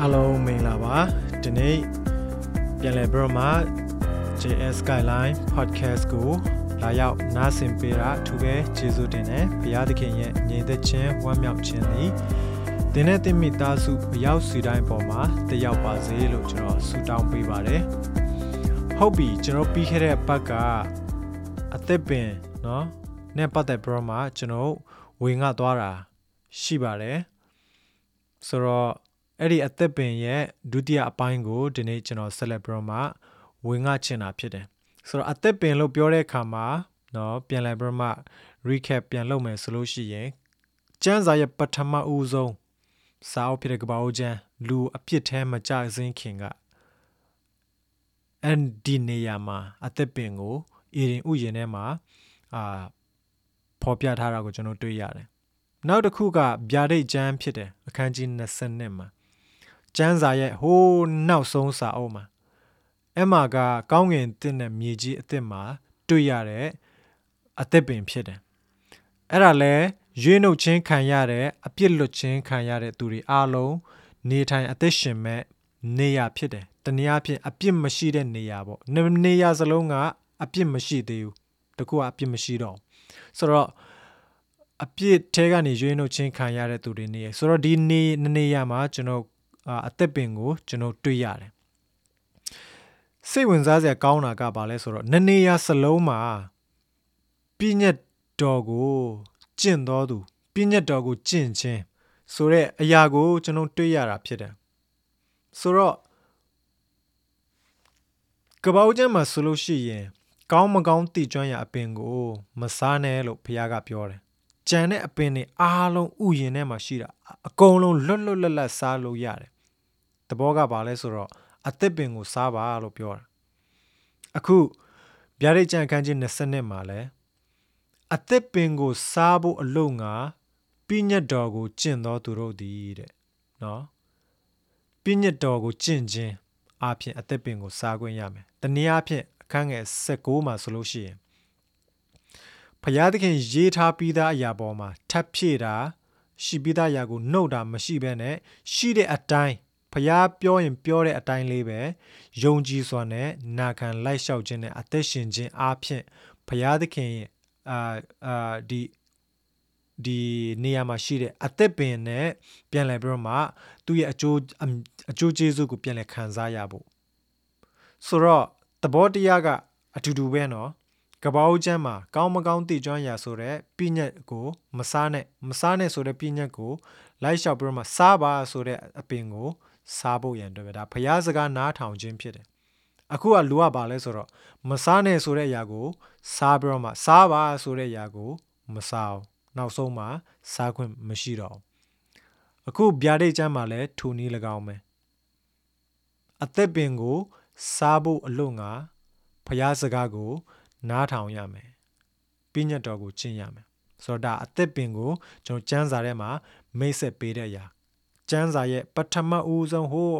အားလုံးမင်္ဂလာပါဒီနေ့ပြန်လည်ပြီးတော့မှ JS Skyline Podcast ကိုလာရောက်နားဆင်ပေးတာအထူးပဲကျေးဇူးတင်တယ်ဘုရားသခင်ရဲ့ညီသက်ချင်းဝမ်းမြောက်ခြင်းသည်တင်းနဲ့တင်မိသားစုအရောက်စီတိုင်းပေါ်မှာတက်ရောက်ပါစေလို့ကျွန်တော်ဆုတောင်းပေးပါတယ်ဟုတ်ပြီကျွန်တော်ပြီးခဲ့တဲ့ပတ်ကအသက်ပင်เนาะနဲ့ပတ်သက်ပြီးတော့မှကျွန်တော်ဝေငှသွားတာရှိပါတယ်ဆိုတော့ အဲ့ဒီအသက်ပင်ရဲ့ဒုတိယအပိုင်းကိုဒီနေ့ကျွန်တော်ဆက်လက်ပြီးတော့မှဝင်ငှချင်တာဖြစ်တယ်ဆိုတော့အသက်ပင်လို့ပြောတဲ့အခါမှာเนาะပြန်လည်ပြီးတော့မှ recap ပြန်လုပ်မယ်ဆိုလို့ရှိရင်ကျမ်းစာရဲ့ပထမဦးဆုံးစာအုပ်ဖြစ်တဲ့ကပ္ပအိုးကျမ်းလူအပြစ်ထဲမကြစင်းခင်ကအန်ဒီနေယာမှာအသက်ပင်ကိုအီရင်ဥယျာဉ်ထဲမှာအာဖော်ပြထားတာကိုကျွန်တော်တွေ့ရတယ်နောက်တစ်ခုကဗျာဒိတ်ကျမ်းဖြစ်တယ်အခန်းကြီး20မှာ ကျမ်းစာရဲ့ဟိုးနောက်ဆုံးစာအုပ်မှာအမကကောင်းငင်တစ်နဲ့မြေကြီးအစ်စ်မှာတွေ့ရတဲ့အသက်ပင်ဖြစ်တယ်အဲ့ဒါလဲရွေးနှုတ်ချင်းခံရတဲ့အပြစ်လွတ်ချင်းခံရတဲ့သူတွေအားလုံးနေထိုင်အသက်ရှင်မဲ့နေရာဖြစ်တယ်တနည်းအားဖြင့်အပြစ်မရှိတဲ့နေရာပေါ့နေရာစလုံးကအပြစ်မရှိသေးဘူးတကူကအပြစ်မရှိတော့ဆိုတော့အပြစ်ထဲကနေရွေးနှုတ်ချင်းခံရတဲ့သူတွေနေရဆိုတော့ဒီနေနေရမှာကျွန်တော် အသက်ပင်ကိုကျွန်တော်တွေ့ရတယ်စိတ်ဝင်စားစရာကောင်းတာကဘာလဲဆိုတော့နနေရစလုံးမှာပြည့်ညက်တော်ကိုကျင့်တော်သူပြည့်ညက်တော်ကိုကျင့်ခြင်းဆိုတဲ့အရာကိုကျွန်တော်တွေ့ရတာဖြစ်တယ်ဆိုတော့ကပောက်ကျမ်းမှာဆိုလို့ရှိရင်ကောင်းမကောင်းတည်ကျွမ်းရာအပင်ကို မစားနဲ့လို့ဘုရားကပြောတယ်ကြံတဲ့အပင်တွေအားလုံးဥယျာဉ်ထဲမှာရှိတာအကုန်လုံးလွတ်လွတ်လပ်လပ်စားလို့ရတယ်။ တဘောကဘာလဲဆိုတော့အသက်ပင်ကိုစားပါလို့ပြောတာ။အခုဗျာဒိတ်ကြံခန်းကြီး20နှစ်မှာလဲအသက်ပင်ကိုစားဖို့အလို့ငါပြညတ်တော်ကိုကျင့်တော်သူတို့သည်တဲ့။နော်။ပြညတ်တော်ကိုကျင့်ခြင်းအပြင်အသက်ပင်ကိုစားခွင့်ရမယ်။တနည်းအားဖြင့်အခန်းငယ်16မှာဆိုလို့ရှိရင်ဖျားသခင်ရေးထားပြီးသားအရာပေါ်မှာထပ်ဖြည့်တာရှိပြီးသားအရာကိုနှုတ်တာမရှိဘဲနဲ့ရှိတဲ့အတိုင်း ဖျားပြောရင်ပြောတဲ့အတိုင်းလေးပဲယုံကြည်စွာနဲ့နာခံလိုက်လျှောက်ခြင်းနဲ့အသက်ရှင်ခြင်းအပြင်ဖျားသခင်အာအာဒီဒီနေရာမှာရှိတဲ့အသက်ပင်နဲ့ပြန်လည်ပြီးတော့မှသူ့ရဲ့အကျိုးအကျိုးကျေးဇူးကိုပြန်လည်ခံစားရဖို့ဆိုတော့သဘောတရားကအတူတူပဲနော်ကပောက်ကျမ်းမှာကောင်းမကောင်းသိကျွမ်းရာဆိုတဲ့ပြညတ်ကိုမစားနဲ့မစားနဲ့ဆိုတဲ့ပြညတ်ကိုလိုက်လျှောက်ပြီးတော့မှစားပါဆိုတဲ့အပင်ကို စားဖို့ရန်အတွက်ပဲဒါဖျားစကားနားထောင်ခြင်းဖြစ်တယ်အခုကလူကဘာလဲဆိုတော့မစားနဲ့ဆိုတဲ့အရာကိုစားပြီးတော့မှစားပါဆိုတဲ့အရာကိုမစားအောင်နောက်ဆုံးမှစားခွင့်မရှိတော့အခုဗျာဒိတ်ကျမ်းမှာလည်းထူနည်း၎င်းပဲအသက်ပင်ကိုစားဖို့အလို့ငါဖျားစကားကို နားထောင်ရမယ်ပြညတ်တော်ကိုကျင့်ရမယ်ဆိုတော့ဒါအသက်ပင်ကိုကျွန်တော်ကျမ်းစာထဲမှာမိတ်ဆက်ပေးတဲ့အရာ ကျမ်းစာရဲ့ပထမဦးဆုံးဟိုး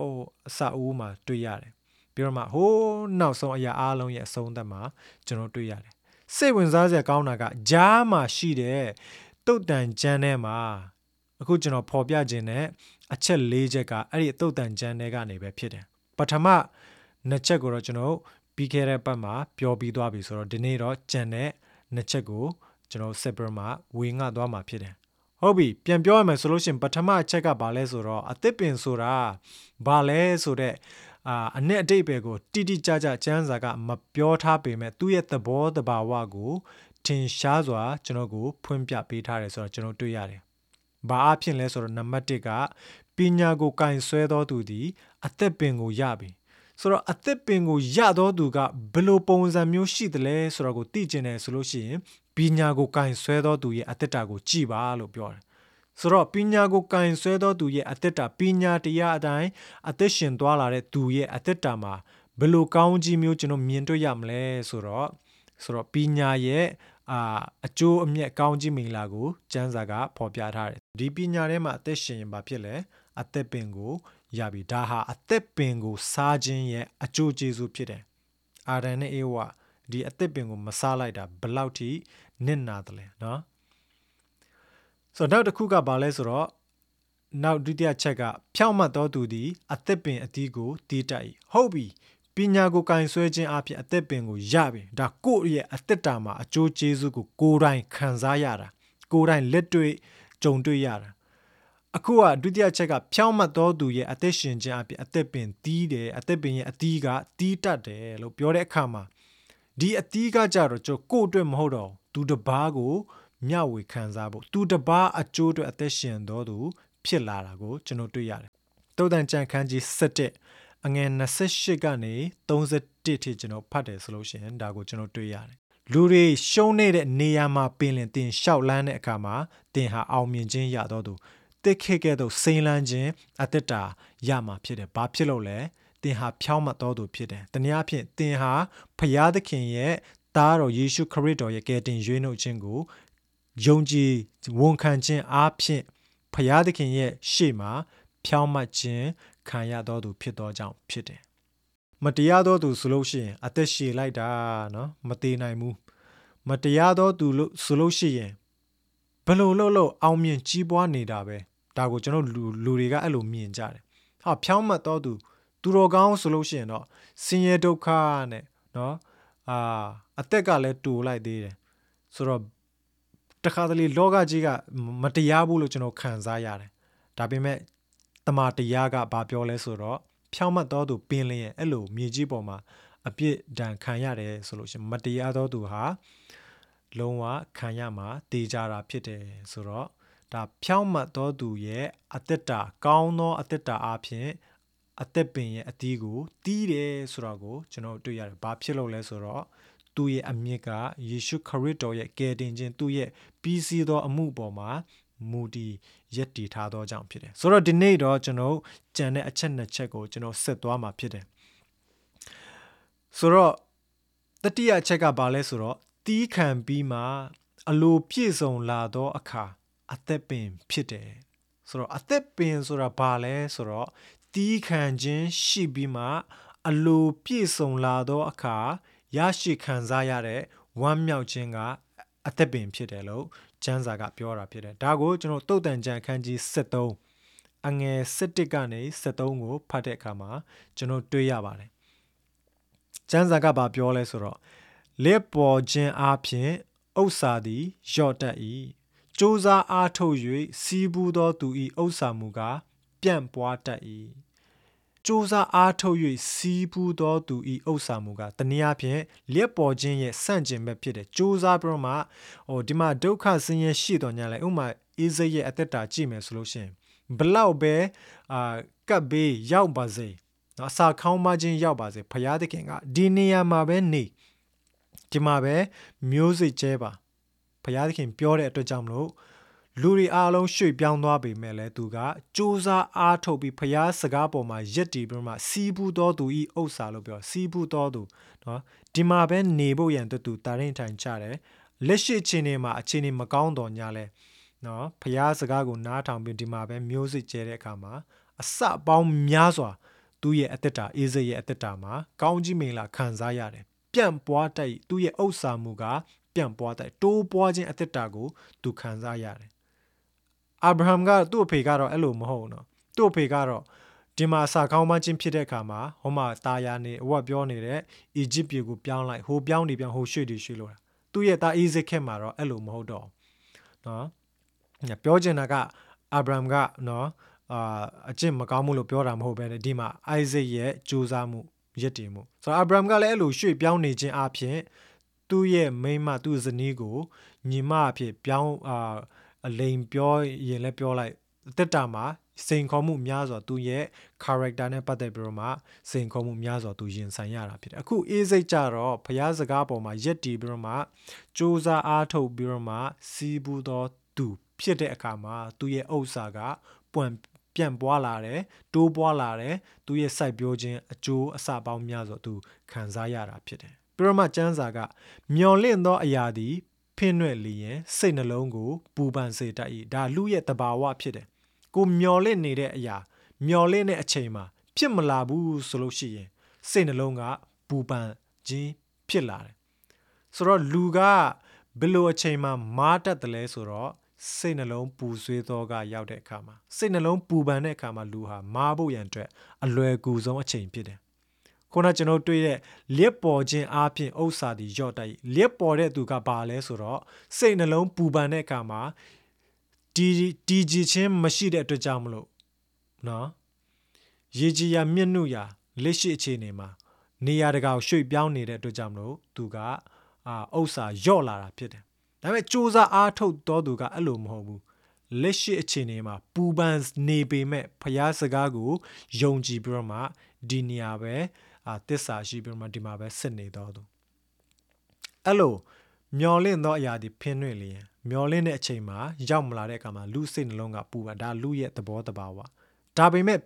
အစအဦးမှာတွေ့ရတယ်ပြီးတော့မှဟိုးနောက်ဆုံးအရာအားလုံးရဲ့အဆုံးသတ်မှာကျွန်တော်တွေ့ရတယ်စိတ်ဝင်စားစရာကောင်းတာကဂျားမှာရှိတဲ့တုတ်တန်ကျမ်းထဲမှာအခုကျွန်တော်ဖော်ပြခြင်းနဲ့အချက်၄ချက်ကအဲ့ဒီတုတ်တန်ကျမ်းတွေကနေပဲဖြစ်တယ်ပထမနှစ်ချက်ကိုတော့ကျွန်တော်ပြီးခဲ့တဲ့ပတ်မှာပြောပြီးသွားပြီဆိုတော့ဒီနေ့တော့ကြံတဲ့နှစ်ချက်ကိုကျွန်တော်ဆက်ပြီးမှဝေငှသွားမှာဖြစ်တယ် ဟုတ်ပြီပြန်ပြောရမယ်ဆိုလို့ရှိရင်ပထမအချက်ကဘာလဲဆိုတော့အသစ်ပင်ဆိုတာဘာလဲဆိုတော့အာအနှစ်အတိတ်ပဲကိုတိတိကျကျကျမ်းစာကမပြောထားပေမဲ့သူ့ရဲ့သဘောတဘာဝကိုထင်ရှားစွာကျွန်တော်ကိုဖွင့်ပြပေးထားတယ်ဆိုတော့ကျွန်တော်တွေ့ရတယ်။ဘာအဖြစ်လဲဆိုတော့နံပါတ်1ကပညာကိုကင်ဆွဲတော်သူသည်အသက်ပင်ကိုရပြီဆိုတော့အသက်ပင်ကိုရတော့သူကဘယ်လိုပုံစံမျိုးရှိသလဲဆိုတော့ကိုသိကျင်တယ်ဆိုလို့ရှိရင် ပညာကိုကင်ဆွဲတော်သူရဲ့အသက်တာကိုကြည်ပါလို့ပြောတယ်ဆိုတော့ပညာကိုကင်ဆွဲတော်သူရဲ့အသက်တာပညာတရားအတိုင်းအသက်ရှင်သွားလာတဲ့သူရဲ့အသက်တာမှာဘယ်လိုကောင်းကြီးမျိုးကျွန်တော်မြင်တွေ့ရမလဲဆိုတော့ဆိုတော့ပညာရဲ့အာအကျိုးအမြတ်ကောင်းကြီးမင်္ဂလာကိုကျမ်းစာကဖော်ပြထားတယ်ဒီပညာထဲမှာအသက်ရှင်ရင်ဘာဖြစ်လဲအသက်ပင်ကိုရပြီဒါဟာအသက်ပင်ကိုစားခြင်းရဲ့အကျိုးကျေးဇူးဖြစ်တယ်အာဒန်နဲ့အေဝါ ဒီအသက်ပင်ကိုမစားလိုက်တာဘလောက်ထိနစ်နာတယ်လဲနော်ဆိုတော့နောက်တစ်ခုကဘာလဲဆိုတော့နောက်ဒုတိယချက်ကဖြောင့်မတ်သောသူသည်အသက်ပင်အသီးကိုတီးတတ်၏ဟုတ်ပြီပညာကိုကင်ဆွဲခြင်းအပြင်အသက်ပင်ကိုရပြီဒါကိုယ့်ရဲ့အသက်တာမှာအကျိုးကျေးဇူးကိုကိုယ်တိုင်ခံစားရတာကိုယ်တိုင်လက်တွေ့ကြုံတွေ့ရတာအခုကဒုတိယချက်ကဖြောင်းမတ်သောသူရဲ့အသက်ရှင်ခြင်းအပြင်အသက်ပင်တီးတယ်အသက်ပင်ရဲ့အသီးကတီးတတ်တယ်လို့ပြောတဲ့အခါမှာ ဒီအသီးကကြတော့ကျွန်ကိုယ့်အတွက်မဟုတ်တော့သူတပားကိုမျှဝေခံစားဖို့သူတပားအကျိုးအတွက်အသက်ရှင်တော်သူဖြစ်လာတာကိုကျွန်တော်တွေ့ရတယ်တုတ်တန်ကြံခန်းကြီး7အငယ်28ကနေ31ထိကျွန်တော်ဖတ်တယ်ဆိုလို့ရှိရင်ဒါကိုကျွန်တော်တွေ့ရတယ်လူတွေရှုံးနေတဲ့နေရာမှာပင်လင်တင်လျှောက်လန်းတဲ့အခါမှာတင်ဟာအောင်မြင်ခြင်းရတော့သူတစ်ခေကဲ့သို့စိန်လန်းခြင်းအတ္တတာရမှာဖြစ်တယ်။ဘာဖြစ်လို့လဲ။ သင်ဟာဖြောင်းမတော်သူဖြစ်တယ်။တနည်းအားဖြင့်သင်ဟာဖရာသခင်ရဲ့သားတော်ယေရှုခရစ်တော်ရဲ့ကယ်တင်ရွေးနှုတ်ခြင်းကိုယုံကြည်ဝန်ခံခြင်းအားဖြင့်ဖရာသခင်ရဲ့ရှေ့မှာဖြောင်းမခြင်းခံရတော်သူဖြစ်သောကြောင့်ဖြစ်တယ်။မတရားသောသူဆိုလို့ရှိရင်အသက်ရှည်လိုက်တာနော်မသေးနိုင်ဘူး။မတရားသောသူလို့ဆိုလို့ရှိရင်ဘလို့လို့လို့အောင်မြင်ကြီးပွားနေတာပဲဒါကိုကျွန်တော်လူလူတွေကအဲ့လိုမြင်ကြတယ်ဟာဖြောင်းမှတ်တော့သူ သူတော်ကောင်းဆိုလို့ရှိရင်တော့ဆင်းရဲဒုက္ခနဲ့နော်အာအသက်ကလည်းတူလိုက်သေးတယ်ဆိုတော့တခါတလေလောကကြီးကမတရားဘူးလို့ကျွန်တော်ခံစားရတယ်ဒါပေမဲ့တမန်တရားကဘာပြောလဲဆိုတော့ဖြောင်းမှတ်တော်သူပင်လျင်အဲ့လိုမြေကြီးပေါ်မှာအပြစ်ဒဏ်ခံရတယ်ဆိုလို့ရှိရင်မတရားတော်သူဟာလုံးဝခံရမှာတေးကြတာဖြစ်တယ်ဆိုတော့ဒါဖြောင်းမှတ်သောသူရဲ့အသက်တာကောင်းသောအသက်တာအပြင် အသက်ပင်ရဲ့အသီးကိုတီးတယ်ဆိုတော့ကိုကျွန်တော်တွေ့ရတယ်။ဘာဖြစ်လို့လဲဆိုတော့သူ့ရဲ့အမြင့်ကယေရှုခရစ်တော်ရဲ့ကယ်တင်ခြင်းသူ့ရဲ့ပြီးစီးသောအမှုပေါ်မှာမူတည်ရည်တည်ထားသောကြောင့်ဖြစ်တယ်။ဆိုတော့ဒီနေ့တော့ကျွန်တော်ကြံတဲ့အချက်နှစ်ချက်ကိုကျွန်တော်ဆက်သွားမှာဖြစ်တယ်။ဆိုတော့တတိယအချက်ကဘာလဲဆိုတော့တီးခံပြီးမှအလိုပြည့်စုံလာသောအခါအသက်ပင်ဖြစ်တယ်ဆိုတော့အသက်ပင်ဆိုတာဘာလဲဆိုတော့ တီးခံခြင်းရှိပြီးမှ အလိုပြည့်စုံလာသောအခါရရှိခံစားရတဲ့ဝမ်းမြောက်ခြင်းကအသက်ပင်ဖြစ်တယ်လို့ကျမ်းစာကပြောတာဖြစ်တယ်ဒါကိုကျွန်တော်တုတ်တန်ကြံခန်းကြီး73အငယ်7ကနေ73ကိုဖတ်တဲ့အခါမှာကျွန်တော်တွေ့ရပါတယ်ကျမ်းစာကဘာပြောလဲဆိုတော့လက်ပေါ်ခြင်းအပြင်ဥစ္စာသည်ယော့တတ်၏စ조사အားထုတ်၍စီးပူးသောသူ၏ဥစ္စာမူကားပြန့်ပွားတတ်၏ စူးစမ်းအားထုတ်၍စီးပူးသောသူ၏ဥစ္စာမူကတနည်းအားဖြင့်လျက်ပေါ်ခြင်းရဲ့ဆန့်ကျင်ဘက်ဖြစ်တယ်စူးစမ်းပြီးတော့မှဟိုဒီမှာဒုက္ခဆင်းရဲရှိတော်ညာလဲဥမာအေးစိရဲ့အသက်တာကြည့်မယ်ဆိုလို့ရှင်ဘလောက်ပဲအာကပ်ဘေးရောက်ပါစေနော်အစာခေါင်းမခြင်းရောက်ပါစေဖရာသခင်ကဒီနေရာမှာပဲနေဒီမှာပဲမျိုးစိတ်ကျဲပါဖရာသခင်ပြောတဲ့အတွက်ကြောင့်မလို့ လူတွေအားလုံးရွှေ့ပြောင်းသွားပေမဲ့လည်းသူကစ조사အားထုတ်ပြီးဖရားစကားပေါ်မှာယက်တီပြီးမှစီးဘူးတော်သူဤဥစ္စာလို့ပြောစီးဘူးတော်သူနော်ဒီမှာပဲနေဖို့ရန်တူတူတာရင်ထိုင်ချတယ်လက်ရှိအချိန်တွေမှာအချိန်တွေမကောင်းတော့ညာလဲနော်ဖရားစကားကိုနားထောင်ပြီးဒီမှာပဲမျိုးစစ်ကျဲတဲ့အခါမှာအစပေါင်းများစွာသူ့ရဲ့အသက်တာအေးစရဲ့အသက်တာမှာကောင်းကြီးမင်္ဂလာခံစားရတယ်ပြန့်ပွားတိုက်သူ့ရဲ့ဥစ္စာမှုကပြန့်ပွားတိုက်တိုးပွားခြင်းအသက်တာကိုသူခံစားရတယ် အာဗြဟံကသူ့အဖေကတော့အဲ့လိုမဟုတ်နော်သူ့အဖေကတော့ဒီမှာစာကောင်းမှချင်းဖြစ်တဲ့အခါမှာဟိုမှာတာယာနေအဝတ်ပြောနေတဲ့အီဂျစ်ပြည်ကိုပြောင်းလိုက်ဟိုပြောင်းနေပြောင်းဟိုရွှေ့နေရွှေ့လို့သူ့ရဲ့တာအေးစစ်ခက်မှာတော့အဲ့လိုမဟုတ်တော့နော်ပြောချင်တာကအာဗြဟံကနော်အာအကျင့်မကောင်းမှုလို့ပြောတာမဟုတ်ပဲဒီမှာအိုက်ဇက်ရဲ့ကြိုးစားမှုရည်တည်မှုဆိုတော့အာဗြဟံကလည်းအဲ့လိုရွှေ့ပြောင်းနေခြင်းအပြင်သူ့ရဲ့မိန်းမသူ့ဇနီးကိုညီမအဖြစ်ပြောင်းအာ အလိန်ပြောရင်လည်းပြောလိုက်တက်တာမှာစိန်ခေါ်မှုများစွာသူရဲ့ character နဲ့ပတ်သက်ပြီးတော့မှစိန်ခေါ်မှုများစွာသူရင်ဆိုင်ရတာဖြစ်တယ်အခုအေးစိတ်ကြတော့ဖျားစကားပေါ်မှာရက်တီပြီးတော့မှစူးစမ်းအားထုတ်ပြီးတော့မှစီးပူးသောသူဖြစ်တဲ့အခါမှာသူရဲ့ဥစ္စာကပွန့်ပြန့်ပွားလာတယ်တိုးပွားလာတယ်သူရဲ့စိုက်ပျိုးခြင်းအကျိုးအစပေါင်းများစွာသူခံစားရတာဖြစ်တယ်ပြရမကျမ်းစာကမျော်လင့်သောအရာသည် ဖင်းရွက်လျင်စိတ်နှလုံးကို ပူပန်စေတတ်၏ဒါလူရဲ့တဘာဝဖြစ်တယ်ကိုမျော်လင့်နေတဲ့အရာမျော်လင့်တဲ့အချိန်မှာဖြစ်မလာဘူးဆိုလို့ရှိရင်စိတ်နှလုံးကပူပန်ခြင်းဖြစ်လာတယ်ဆိုတော့လူကဘယ်လိုအချိန်မှာမားတတ်တယ်လဲဆိုတော့စိတ်နှလုံးပူဆွေးသောကရောက်တဲ့အခါမှာစိတ်နှလုံးပူပန်တဲ့အခါမှာလူဟာမားဖို့ရန်အတွက်အလွယ်ကူဆုံးအချိန်ဖြစ်တယ် ခုနကျွန်တော်တွေ့တဲ့လျက်ပေါ်ခြင်းအပြင်ဥစ္စာတွေညော့တိုက်လျက်ပေါ်တဲ့သူကဘာလဲဆိုတော့စိတ်နှလုံးပူပန်တဲ့အခါမှာဒီဒီကြည်ချင်းမရှိတဲ့အတွက်ကြောင့်မလို့နော်ရေကြီးရမြင့်နုရာလက်ရှိအခြေအနေမှာနေရာတကာရွှေ့ပြောင်းနေတဲ့အတွက်ကြောင့်မလို့သူကအာဥစ္စာညော့လာတာဖြစ်တယ်ဒါပေမဲ့စူးစမ်းအားထုတ်တော်သူကအဲ့လိုမဟုတ်ဘူးလက်ရှိအခြေအနေမှာပူပန်နေပေမဲ့ဖျားစကားကိုယုံကြည်ပြီးတော့မှဒီနေရာပဲ အာတစ္ဆာရှိပြီးတော့မှဒီမှာပဲစစ်နေတော်သူအဲ့လိုမျောလင့်သောအရာတွေဖင်းနှွင့်လျင်မျောလင့်တဲ့အချိန်မှာရောက်မလာတဲ့အခါမှာလူစိတ်နှလုံးကပူပါဒါလူရဲ့သဘောတဘာဝဒါပေမဲ့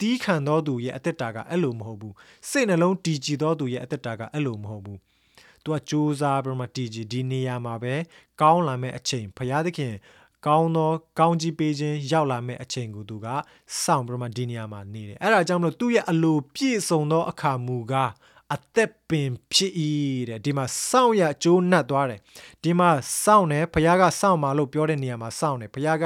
တီးခံသောသူရဲ့အသက်တာကအဲ့လိုမဟုတ်ဘူးစိတ်နှလုံးတည်ကြည်သောသူရဲ့အသက်တာကအဲ့လိုမဟုတ်ဘူးသူကစူးစားပြီးမှတည်ကြည်ဒီနေရာမှာပဲကောင်းလာမဲ့အချိန်ဖရာသခင် ကောင်းသောကောင်းကြီးပေးခြင်းရောက်လာမဲ့အချိန်ကိုသူကစောင့်ပြီးမှဒီနေရာမှာနေတယ်အဲ့ဒါကြောင့်မလို့သူ့ရဲ့အလိုပြည့်စုံသောအခါမူကားအသက်ပင်ဖြစ်၏တဲ့ဒီမှာစောင့်ရကြိုးနှက်သွားတယ်ဒီမှာစောင့်တယ်ဘုရားကစောင့်ပါလို့ပြောတဲ့နေရာမှာစောင့်တယ်ဘုရားက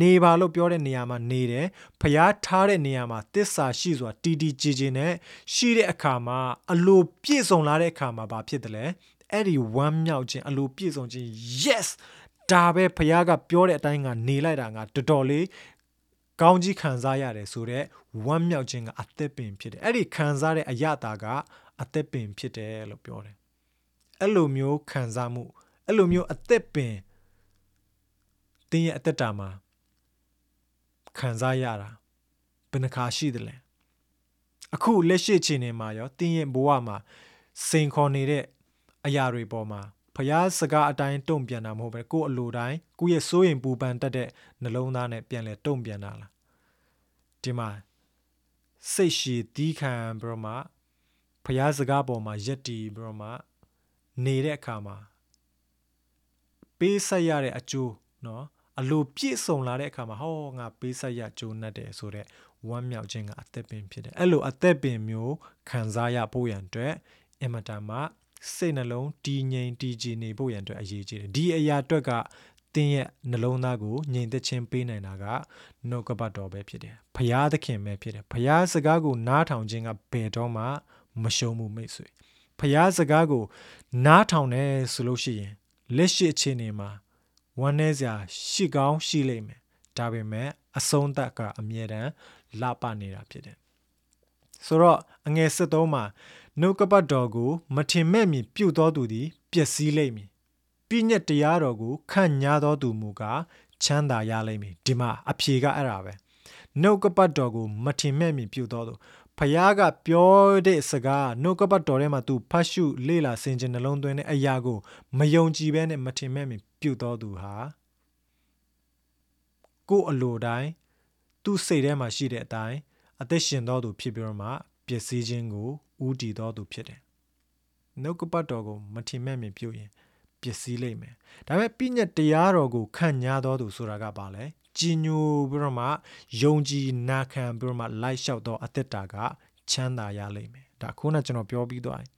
နေပါလို့ပြောတဲ့နေရာမှာနေတယ်ဘုရားထားတဲ့နေရာမှာတစ္ဆာရှိစွာတီတီကြည်ကြည်နဲ့ရှိတဲ့အခါမှာအလိုပြည့်စုံလာတဲ့အခါမှာဘာဖြစ်တယ်လဲအဲ့ဒီဝမ်းမြောက်ခြင်းအလိုပြည့်စုံခြင်း yes ဒါပဲဘုရားကပြောတဲ့အတိုင်းကနေလိုက်တာငါတော်တော်လေးကောင်းကြီးခံစားရတယ်ဆိုတော့ဝမ်းမြောက်ခြင်းကအသက်ပင်ဖြစ်တယ်အဲ့ဒီခံစားတဲ့အရတာကအသက်ပင်ဖြစ်တယ်လို့ပြောတယ်အဲ့လိုမျိုးခံစားမှုအဲ့လိုမျိုးအသက်ပင်တင်းရဲ့အသက်တာမှာခံစားရတာဘယ်နှခါရှိတယ်လဲအခုလက်ရှိချိန်နေမှာရောတင်းရဲ့ဘဝမှာစိန်ခေါ်နေတဲ့အရာတွေပေါ်မှာ ဖျားစကားအတိုင်းတုံ့ပြန်တာမဟုတ်ပဲကိုယ်အလိုတိုင်းကိုယ့်ရဲ့စိုးရင်ပူပန်တတ်တဲ့နှလုံးသားနဲ့ပြန်လဲတုံ့ပြန်တာလားဒီမှာစိတ်ရှည်တီးခံပြီးတော့မှဖျားစကားပေါ်မှာယက်တီပြီးတော့မှနေတဲ့အခါမှာပေးဆက်ရတဲ့အကျိုးเนาะအလိုပြည့်စုံလာတဲ့အခါမှာဟောငါပေးဆက်ရကြိုးနှက်တယ်ဆိုတော့ဝမ်းမြောက်ခြင်းကအသက်ပင်ဖြစ်တယ်အဲ့လိုအသက်ပင်မျိုးခံစားရဖို့ရန်အတွက်အင်မတန်မှ စိတ်နှလုံးတည်ငြိမ်တည်ကြည်နေဖို့ရန်အတွက်အရေးကြီးတယ်ဒီအရာအတွက်ကတင်းရဲ့နှလုံးသားကိုငြိမ်သက်ခြင်းပေးနိုင်တာကနှုတ်ကပတ်တော်ပဲဖြစ်တယ်။ဖရာသခင်ပဲဖြစ်တယ်။ဖရာစကားကိုနားထောင်ခြင်းကဘယ်တော့မှမရှုံးမှုမိတ်ဆွေ။ဖရာစကားကိုနားထောင်တယ်ဆိုလို့ရှိရင်လက်ရှိအခြေအနေမှာဝမ်းနည်းစရာရှိကောင်းရှိလိမ့်မယ်။ဒါပေမဲ့အဆုံးသတ်ကအမြဲတမ်းလပနေတာဖြစ်တယ်။ဆိုတော့အငယ်73မှာ နှုတ်ကပတ်တော်ကို မထင်မဲ့မြင်ပြုတ်တော်သူသည်ပျက်စီးလိမ့်မည်ပြည့်ညက်တရားတော်ကိုခန့်ညာတော်သူမူကားချမ်းသာရလိမ့်မည်ဒီမှာအဖြေကအဲ့ဒါပဲနှုတ်ကပတ်တော်ကိုမထင်မဲ့မြင်ပြုတ်တော်သူဖယားကပြောတဲ့စကားနှုတ်ကပတ်တော်ထဲမှာသူဖတ်ရှုလေ့လာဆင်ခြင်နှလုံးသွင်းတဲ့အရာကိုမယုံကြည်ဘဲနဲ့မထင်မဲ့မြင်ပြုတ်တော်သူဟာကိုယ်အလိုတိုင်းသူ့စိတ်ထဲမှာရှိတဲ့အတိုင်းအသက်ရှင်တော်သူဖြစ်ပြီးတော့မှပျက်စီးခြင်းကို ဥတည်တော်သူဖြစ်တယ်နှုတ်ကပတ်တော်ကိုမထင်မဲ့မြင်ပြုတ်ရင်ပျက်စီးလိမ့်မယ်ဒါပေမဲ့ပြည့်ညက်တရားတော်ကိုခန့်ညာတော်သူဆိုတာကပါလဲကြီးညိုပြီးတော့မှယုံကြည်နာခံပြီးတော့မှလိုက်လျှောက်သောအသက်တာကချမ်းသာရလိမ့်မယ်ဒါခုနကကျွန်တော်ပြောပြီးသွားတယ်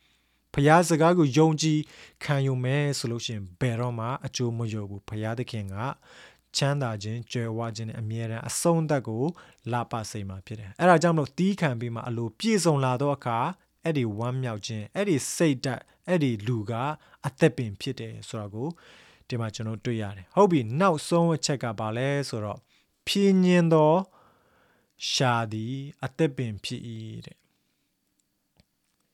ဖျားစကားကိုယုံကြည်ခံယူမယ်ဆိုလို့ရှိရင်ဘယ်တော့မှအကျိုးမရဘူးဖျားသခင်ကချမ်းသာခြင်းကြွယ်ဝခြင်းနဲ့အမြဲတမ်းအဆုံးသက်ကိုလာပစိတ်မှာဖြစ်တယ်အဲ့ဒါကြောင့်မလို့တီးခံပြီးမှအလိုပြည့်စုံလာတော့အခါ အဲ့ဒီဝမ်းမြောက်ခြင်းအဲ့ဒီစိတ်ဓာတ်အဲ့ဒီလူကအသက်ပင်ဖြစ်တယ်ဆိုတာကိုဒီမှာကျွန်တော်တွေ့ရတယ်ဟုတ်ပြီနောက်ဆုံးအချက်ကပါလဲဆိုတော့ဖြင်းညင်းသောရှာသည်အသက်ပင်ဖြစ်၏တဲ့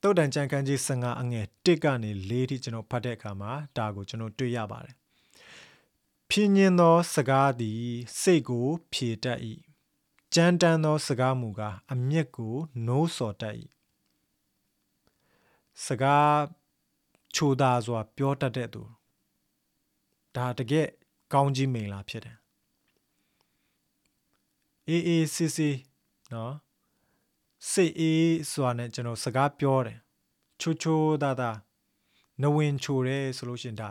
တုတ်တန်ကြံခန်းကြီး15အငယ်1ကနေ4ထိကျွန်တော်ဖတ်တဲ့အခါမှာဒါကိုကျွန်တော်တွေ့ရပါတယ်ဖြင်းညင်းသောစကားသည်စိတ်ကိုဖြေတတ်၏ကြမ်းတမ်းသောစကားမူကားအမျက်ကိုနိုးစော်တတ်၏ စကားချိုသာစွာပြောတတ်တဲ့သူဒါတကယ်ကောင်းကြီးမိန်လာဖြစ်တယ်အေးအေးစစ်စစ်နော်စိတ်အေးစွာနဲ့ကျွန်တော်စကားပြောတယ်ချိုချိုသာသာနဝင်ချိုတယ်ဆိုလို့ရှင်ဒါ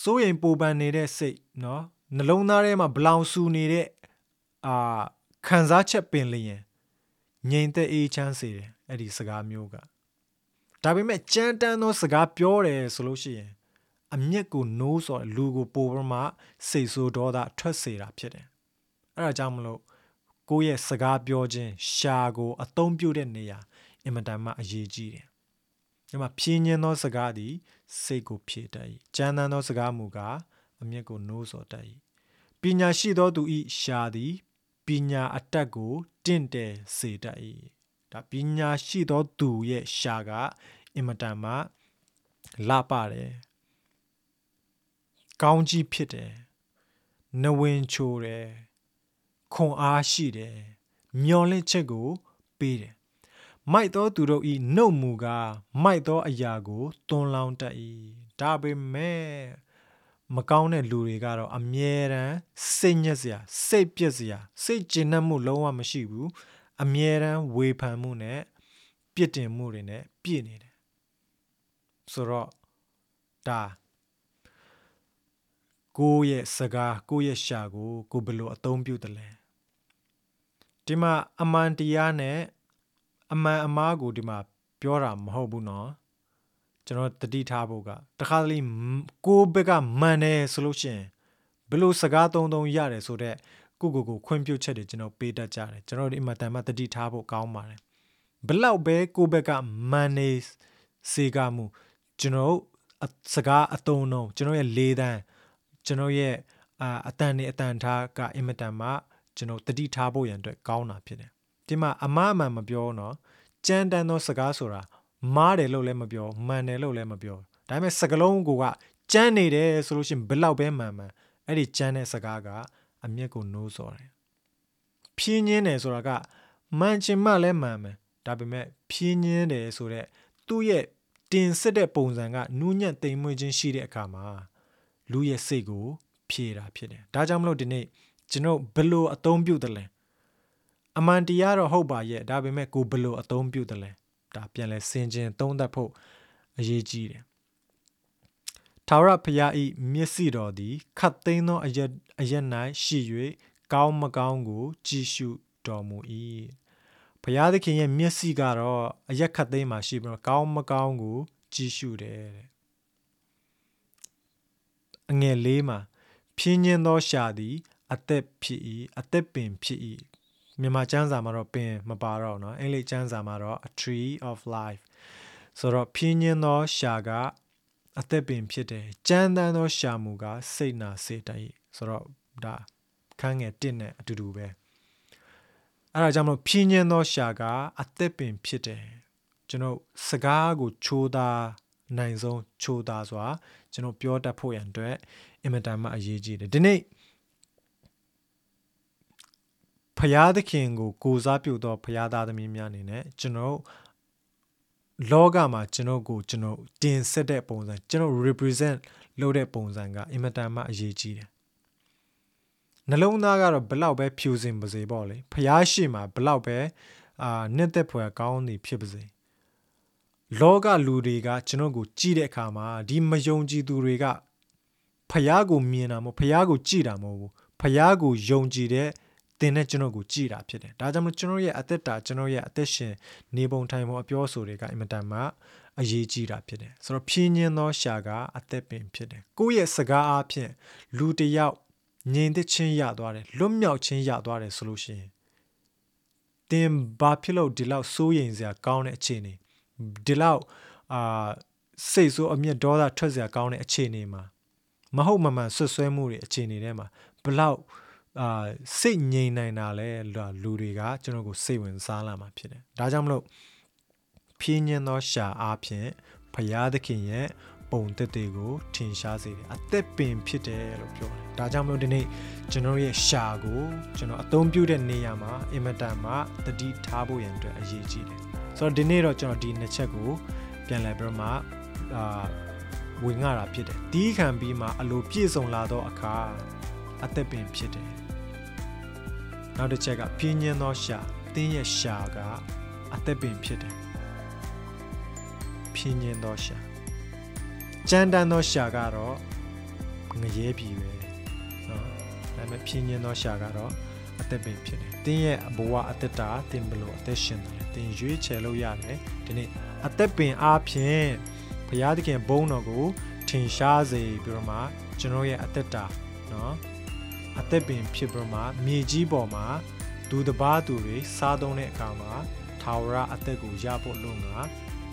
စိုးရင်ပူပန်နေတဲ့စိတ်နော်နှလုံးသားထဲမှာဘလောင်ဆူနေတဲ့အာခံစားချက်ပင်လျင်ငြိမ်သက်အေးချမ်းစေတယ်အဲ့ဒီစကားမျိုးက ဒါပေမဲ့ကြမ်းတမ်းသောစကားပြောတယ်ဆိုလို့ရှိရင်အမျက်ကိုနိုးဆိုလူကိုပိုပြီးမှစိတ်ဆိုးဒေါသထွက်စေတာဖြစ်တယ်အဲ့ဒါကြောင့်မလို့ကိုယ့်ရဲ့စကားပြောခြင်းရှာကိုအသုံးပြုတဲ့နေရာအင်မတန်မှအရေးကြီးတယ်။ဒီမှာဖြင်းညင်းသောစကားသည်စိတ်ကိုဖြည့်တတ်၏။ကြမ်းတမ်းသောစကားမူကားအမျက်ကိုနိုးစော်တတ်၏။ပညာရှိသောသူ၏ရှာသည်ပညာအတတ်ကိုတင့်တယ်စေတတ်၏။ ဒါပညာရှိသောသူရဲ့ရှာကအင်မတန်မှလာပါတယ်။ကောင်းကြီးဖြစ်တယ်။နဝင်ချိုတယ်။ခွန်အားရှိတယ်။မျော်လင့်ချက်ကိုပေးတယ်မိုက်သောသူတို့ဤနှုတ်မူကားမိုက်သောအရာကိုတွန်းလောင်းတတ်၏ဒါပေမဲ့မကောင်းတဲ့လူတွေကတော့အမြဲတမ်းစိတ်ညစ်စရာစိတ်ပြက်စရာစိတ်ကျဉ်နှံ့မှုလုံးဝမရှိဘူး အမြဲတမ်းဝေဖန်မှုနဲ့ပြစ်တင်မှုတွေနဲ့ပြည့်နေတယ်ဆိုတော့ဒါကိုယ့်ရဲ့စကားကိုယ့်ရဲ့ရှာကိုကိုဘယ်လိုအသုံးပြုတယ်လဲဒီမှာအမှန်တရားနဲ့အမှန်အမားကိုဒီမှာပြောတာမဟုတ်ဘူးเนาะကျွန်တော်တတိထားဖို့ကတခါတလေကိုဘက်ကမှန်တယ်ဆိုလို့ရှိရင်ဘလို့စကားသုံးသုံးရတယ်ဆိုတော့ ကိုကိုကိုခွင့်ပြုချက်တွေကျွန်တော်ပေးတတ်ကြတယ်ကျွန်တော်ဒီအမှန်တန်မှတတိထားဖို့ကောင်းပါတယ်ဘလောက်ပဲကိုဘက်ကမှန်နေစေကမှုကျွန်တော်စကားအတုံးလုံးကျွန်တော်ရဲ့လေးတန်းကျွန်တော်ရဲ့အာအတန်နေအတန်ထားကအင်မတန်မှကျွန်တော်တတိထားဖို့ရန်အတွက်ကောင်းတာဖြစ်တယ်ဒီမှာအမအမှန်မပြောတော့ကြမ်းတမ်းသောစကားဆိုတာမားတယ်လို့လည်းမပြောမှန်တယ်လို့လည်းမပြောဒါပေမဲ့စကလုံးကိုကကြမ်းနေတယ်ဆိုလို့ရှိရင်ဘယ်လောက်ပဲမှန်မှန်အဲ့ဒီကြမ်းတဲ့စကားက အမျက်ကိုနိုးစော်တယ်ဖြင်းညင်းတယ်ဆိုတာကမှန်ချင်မှလည်းမှန်မယ်ဒါပေမဲ့ဖြင်းညင်းတယ်ဆိုတော့သူ့ရဲ့တင်စစ်တဲ့ပုံစံကနူးညံ့တိမ်မွေ့ခြင်းရှိတဲ့အခါမှာလူရဲ့စိတ်ကို ဖြေတာဖြစ်တယ်ဒါကြောင့်မလို့ဒီနေ့ကျွန်တော်ဘယ်လိုအသုံးပြုတယ်လဲအမှန်တရားတော့ဟုတ်ပါရဲ့ဒါပေမဲ့ကိုဘယ်လိုအသုံးပြုတယ်လဲဒါပြန်လဲစင်ကျင်သုံးသပ်ဖို့အရေးကြီးတယ် ထာဝရဘုရား၏မျက်စိတော်သည်ခတ်သိမ်းသောအရက်အရက်၌ရှိ၍ကောင်းမကောင်းကို ကြည့်ရှုတော်မူ၏ဘုရားသခင်ရဲ့မျက်စိကတော့အရက်ခတ်သိမ်းမှာရှိပြီးတော့ကောင်းမကောင်းကို ကြည့်ရှုတယ်တဲ့အငယ်လေးမှာဖြင်းညင်းသောရှာသည် အသက်ဖြစ်၏အသက်ပင်ဖြစ်၏မြန်မာကျမ်းစာမှာတော့ပင်မပါတော့เนาะအင်္ဂလိပ်ကျမ်းစာမှာတော့ a tree of life ဆိုတော့ဖြင်းညင်းသောရှာက အသက်ပင်ဖြစ်တယ်ကြမ်းတမ်းသောရှာမူကစိတ်နာစေတတ်၏ဆိုတော့ဒါခန်းငယ်1နဲ့အတူတူပဲအဲ့ဒါကြောင့်မလို့ဖြင်းညင်းသောရှာကအသက်ပင်ဖြစ်တယ်ကျွန်တော်စကားကိုချိုးသားနိုင်ဆုံးချိုးသားစွာကျွန်တော်ပြောတတ်ဖို့ရန်အတွက်အင်မတန်မှအရေးကြီးတယ်ဒီနေ့ဖရာသခင်ကိုကိုစားပြုသောဖရာသားသမီးများအနေနဲ့ကျွန်တော် လောကမှာကျွန်တော်ကိုကျွန်တော်တင်ဆက်တဲ့ပုံစံကျွန်တော် represent လုပ်တဲ့ပုံစံကအင်မတန်မှအရေးကြီးတယ်နှလုံးသားကတော့ဘလောက်ပဲဖြူစင်ပါစေပေါ့လေဖျားရှိမှာဘလောက်ပဲအာနှစ်သက်ဖွယ်ကောင်းနေဖြစ်ပါစေလောကလူတွေကကျွန်တော်ကိုကြည့်တဲ့အခါမှာဒီမယုံကြည်သူတွေကဖျားကိုမြင်တာမဟုတ်ဖျားကိုကြည့်တာမဟုတ်ဘူးဖျားကိုယုံကြည်တဲ့ သင်နဲ့ကျွန်တော်ကိုကြည်တာဖြစ်တယ်ဒါကြောင့်မို့ကျွန်တော်ရဲ့အသက်တာကျွန်တော်ရဲ့အသက်ရှင်နေပုံထိုင်ပုံအပြောဆိုတွေကအင်မတန်မှအရေးကြီးတာဖြစ်တယ်ဆိုတော့ဖြင်းညင်းသောရှာကအသက်ပင်ဖြစ်တယ်ကိုယ့်ရဲ့စကားအားဖြင့်လူတယောက်ငြိမ်သက်ခြင်းရသွားတယ်လွတ်မြောက်ခြင်းရသွားတယ်ဆိုလို့ရှိရင်သင်ဘာဖြစ်လို့ဒီလောက်စိုးရိမ်စရာကောင်းတဲ့အခြေအနေဒီလောက်အာစိတ်ဆိုးအမျက်ဒေါသထွက်စရာကောင်းတဲ့အခြေအနေမှာမဟုတ်မမှန်ဆွဆွဲမှုတွေအခြေအနေထဲမှာဘလောက် အာစိတ်ငြိမ်နိုင်တာလဲလူတွေကကျွန်တော်ကိုစိတ်ဝင်စားလာမှာဖြစ်တယ်ဒါကြောင့်မလို့ဖြင်းညင်းသောရှာအားဖြင့်ဘုရားသခင်ရဲ့ပုံသက်တွေကိုထင်ရှားစေတယ်အသက်ပင်ဖြစ်တယ်လို့ပြောတယ်ဒါကြောင့်မလို့ဒီနေ့ကျွန်တော်ရဲ့ရှာကိုကျွန်တော်အသုံးပြုတဲ့နေရာမှာအင်မတန်မှတတိထားဖို့ရန်အတွက်အရေးကြီးတယ်ဆိုတော့ဒီနေ့တော့ကျွန်တော်ဒီနှစ်ချက်ကိုပြန်လည်ပြီးတော့မှအာဝင်ငါတာဖြစ်တယ်တီးခံပြီးမှအလိုပြည့်စုံလာသောအခါ အသက်ပင်ဖြစ်တယ်နောက်တစ်ချက်ကပြင်းညင်းသောရှာတင်းရဲ့ရှာကအသက်ပင်ဖြစ်တယ်ပြင်းညင်းသောရှာကြမ်းတမ်းသောရှာကတော့ငရဲပြီပဲเนาะဒါပေမဲ့ပြင်းညင်းသောရှာကတော့အသက်ပင်ဖြစ်တယ်တင်းရဲ့ဘဝအသက်တာတင်းဘလို့အသက်ရှင်တယ်တင်းရွေးချယ်လို့ရတယ်ဒီနေ့အသက်ပင်အားဖြင့်ဘုရားသခင်ဘုန်းတော်ကို ထင်ရှားစေပြီးတော့မှကျွန်တော်ရဲ့အသက်တာเนาะ အသက်ပင်ဖြစ်ပြီးတော့မှမြေကြီးပေါ်မှာဒူတပားသူတွေစားသုံးတဲ့အခါမှာထာဝရအသက်ကိုရဖို့လို့ငါ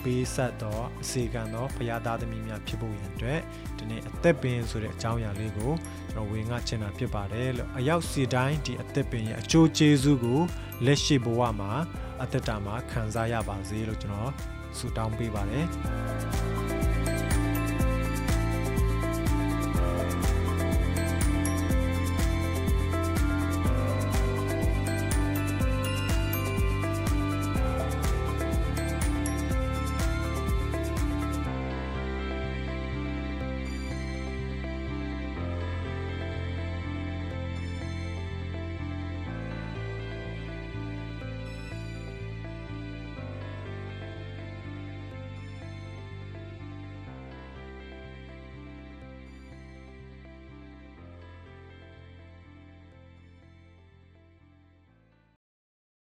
ပေးဆက်တော့အစီကံတော့ဘုရားသားသမီးများဖြစ်ဖို့ရန်အတွက်ဒီနေ့အသက်ပင်ဆိုတဲ့အကြောင်းအရာလေးကိုကျွန်တော်ဝင်ငါချင်တာဖြစ်ပါတယ်လို့အရောက်စီတိုင်းဒီအသက်ပင်ရဲ့အကျိုးကျေးဇူးကိုလက်ရှိဘဝမှာအသက်တာမှာခံစားရပါစေလို့ကျွန်တော်ဆုတောင်းပေးပါတယ်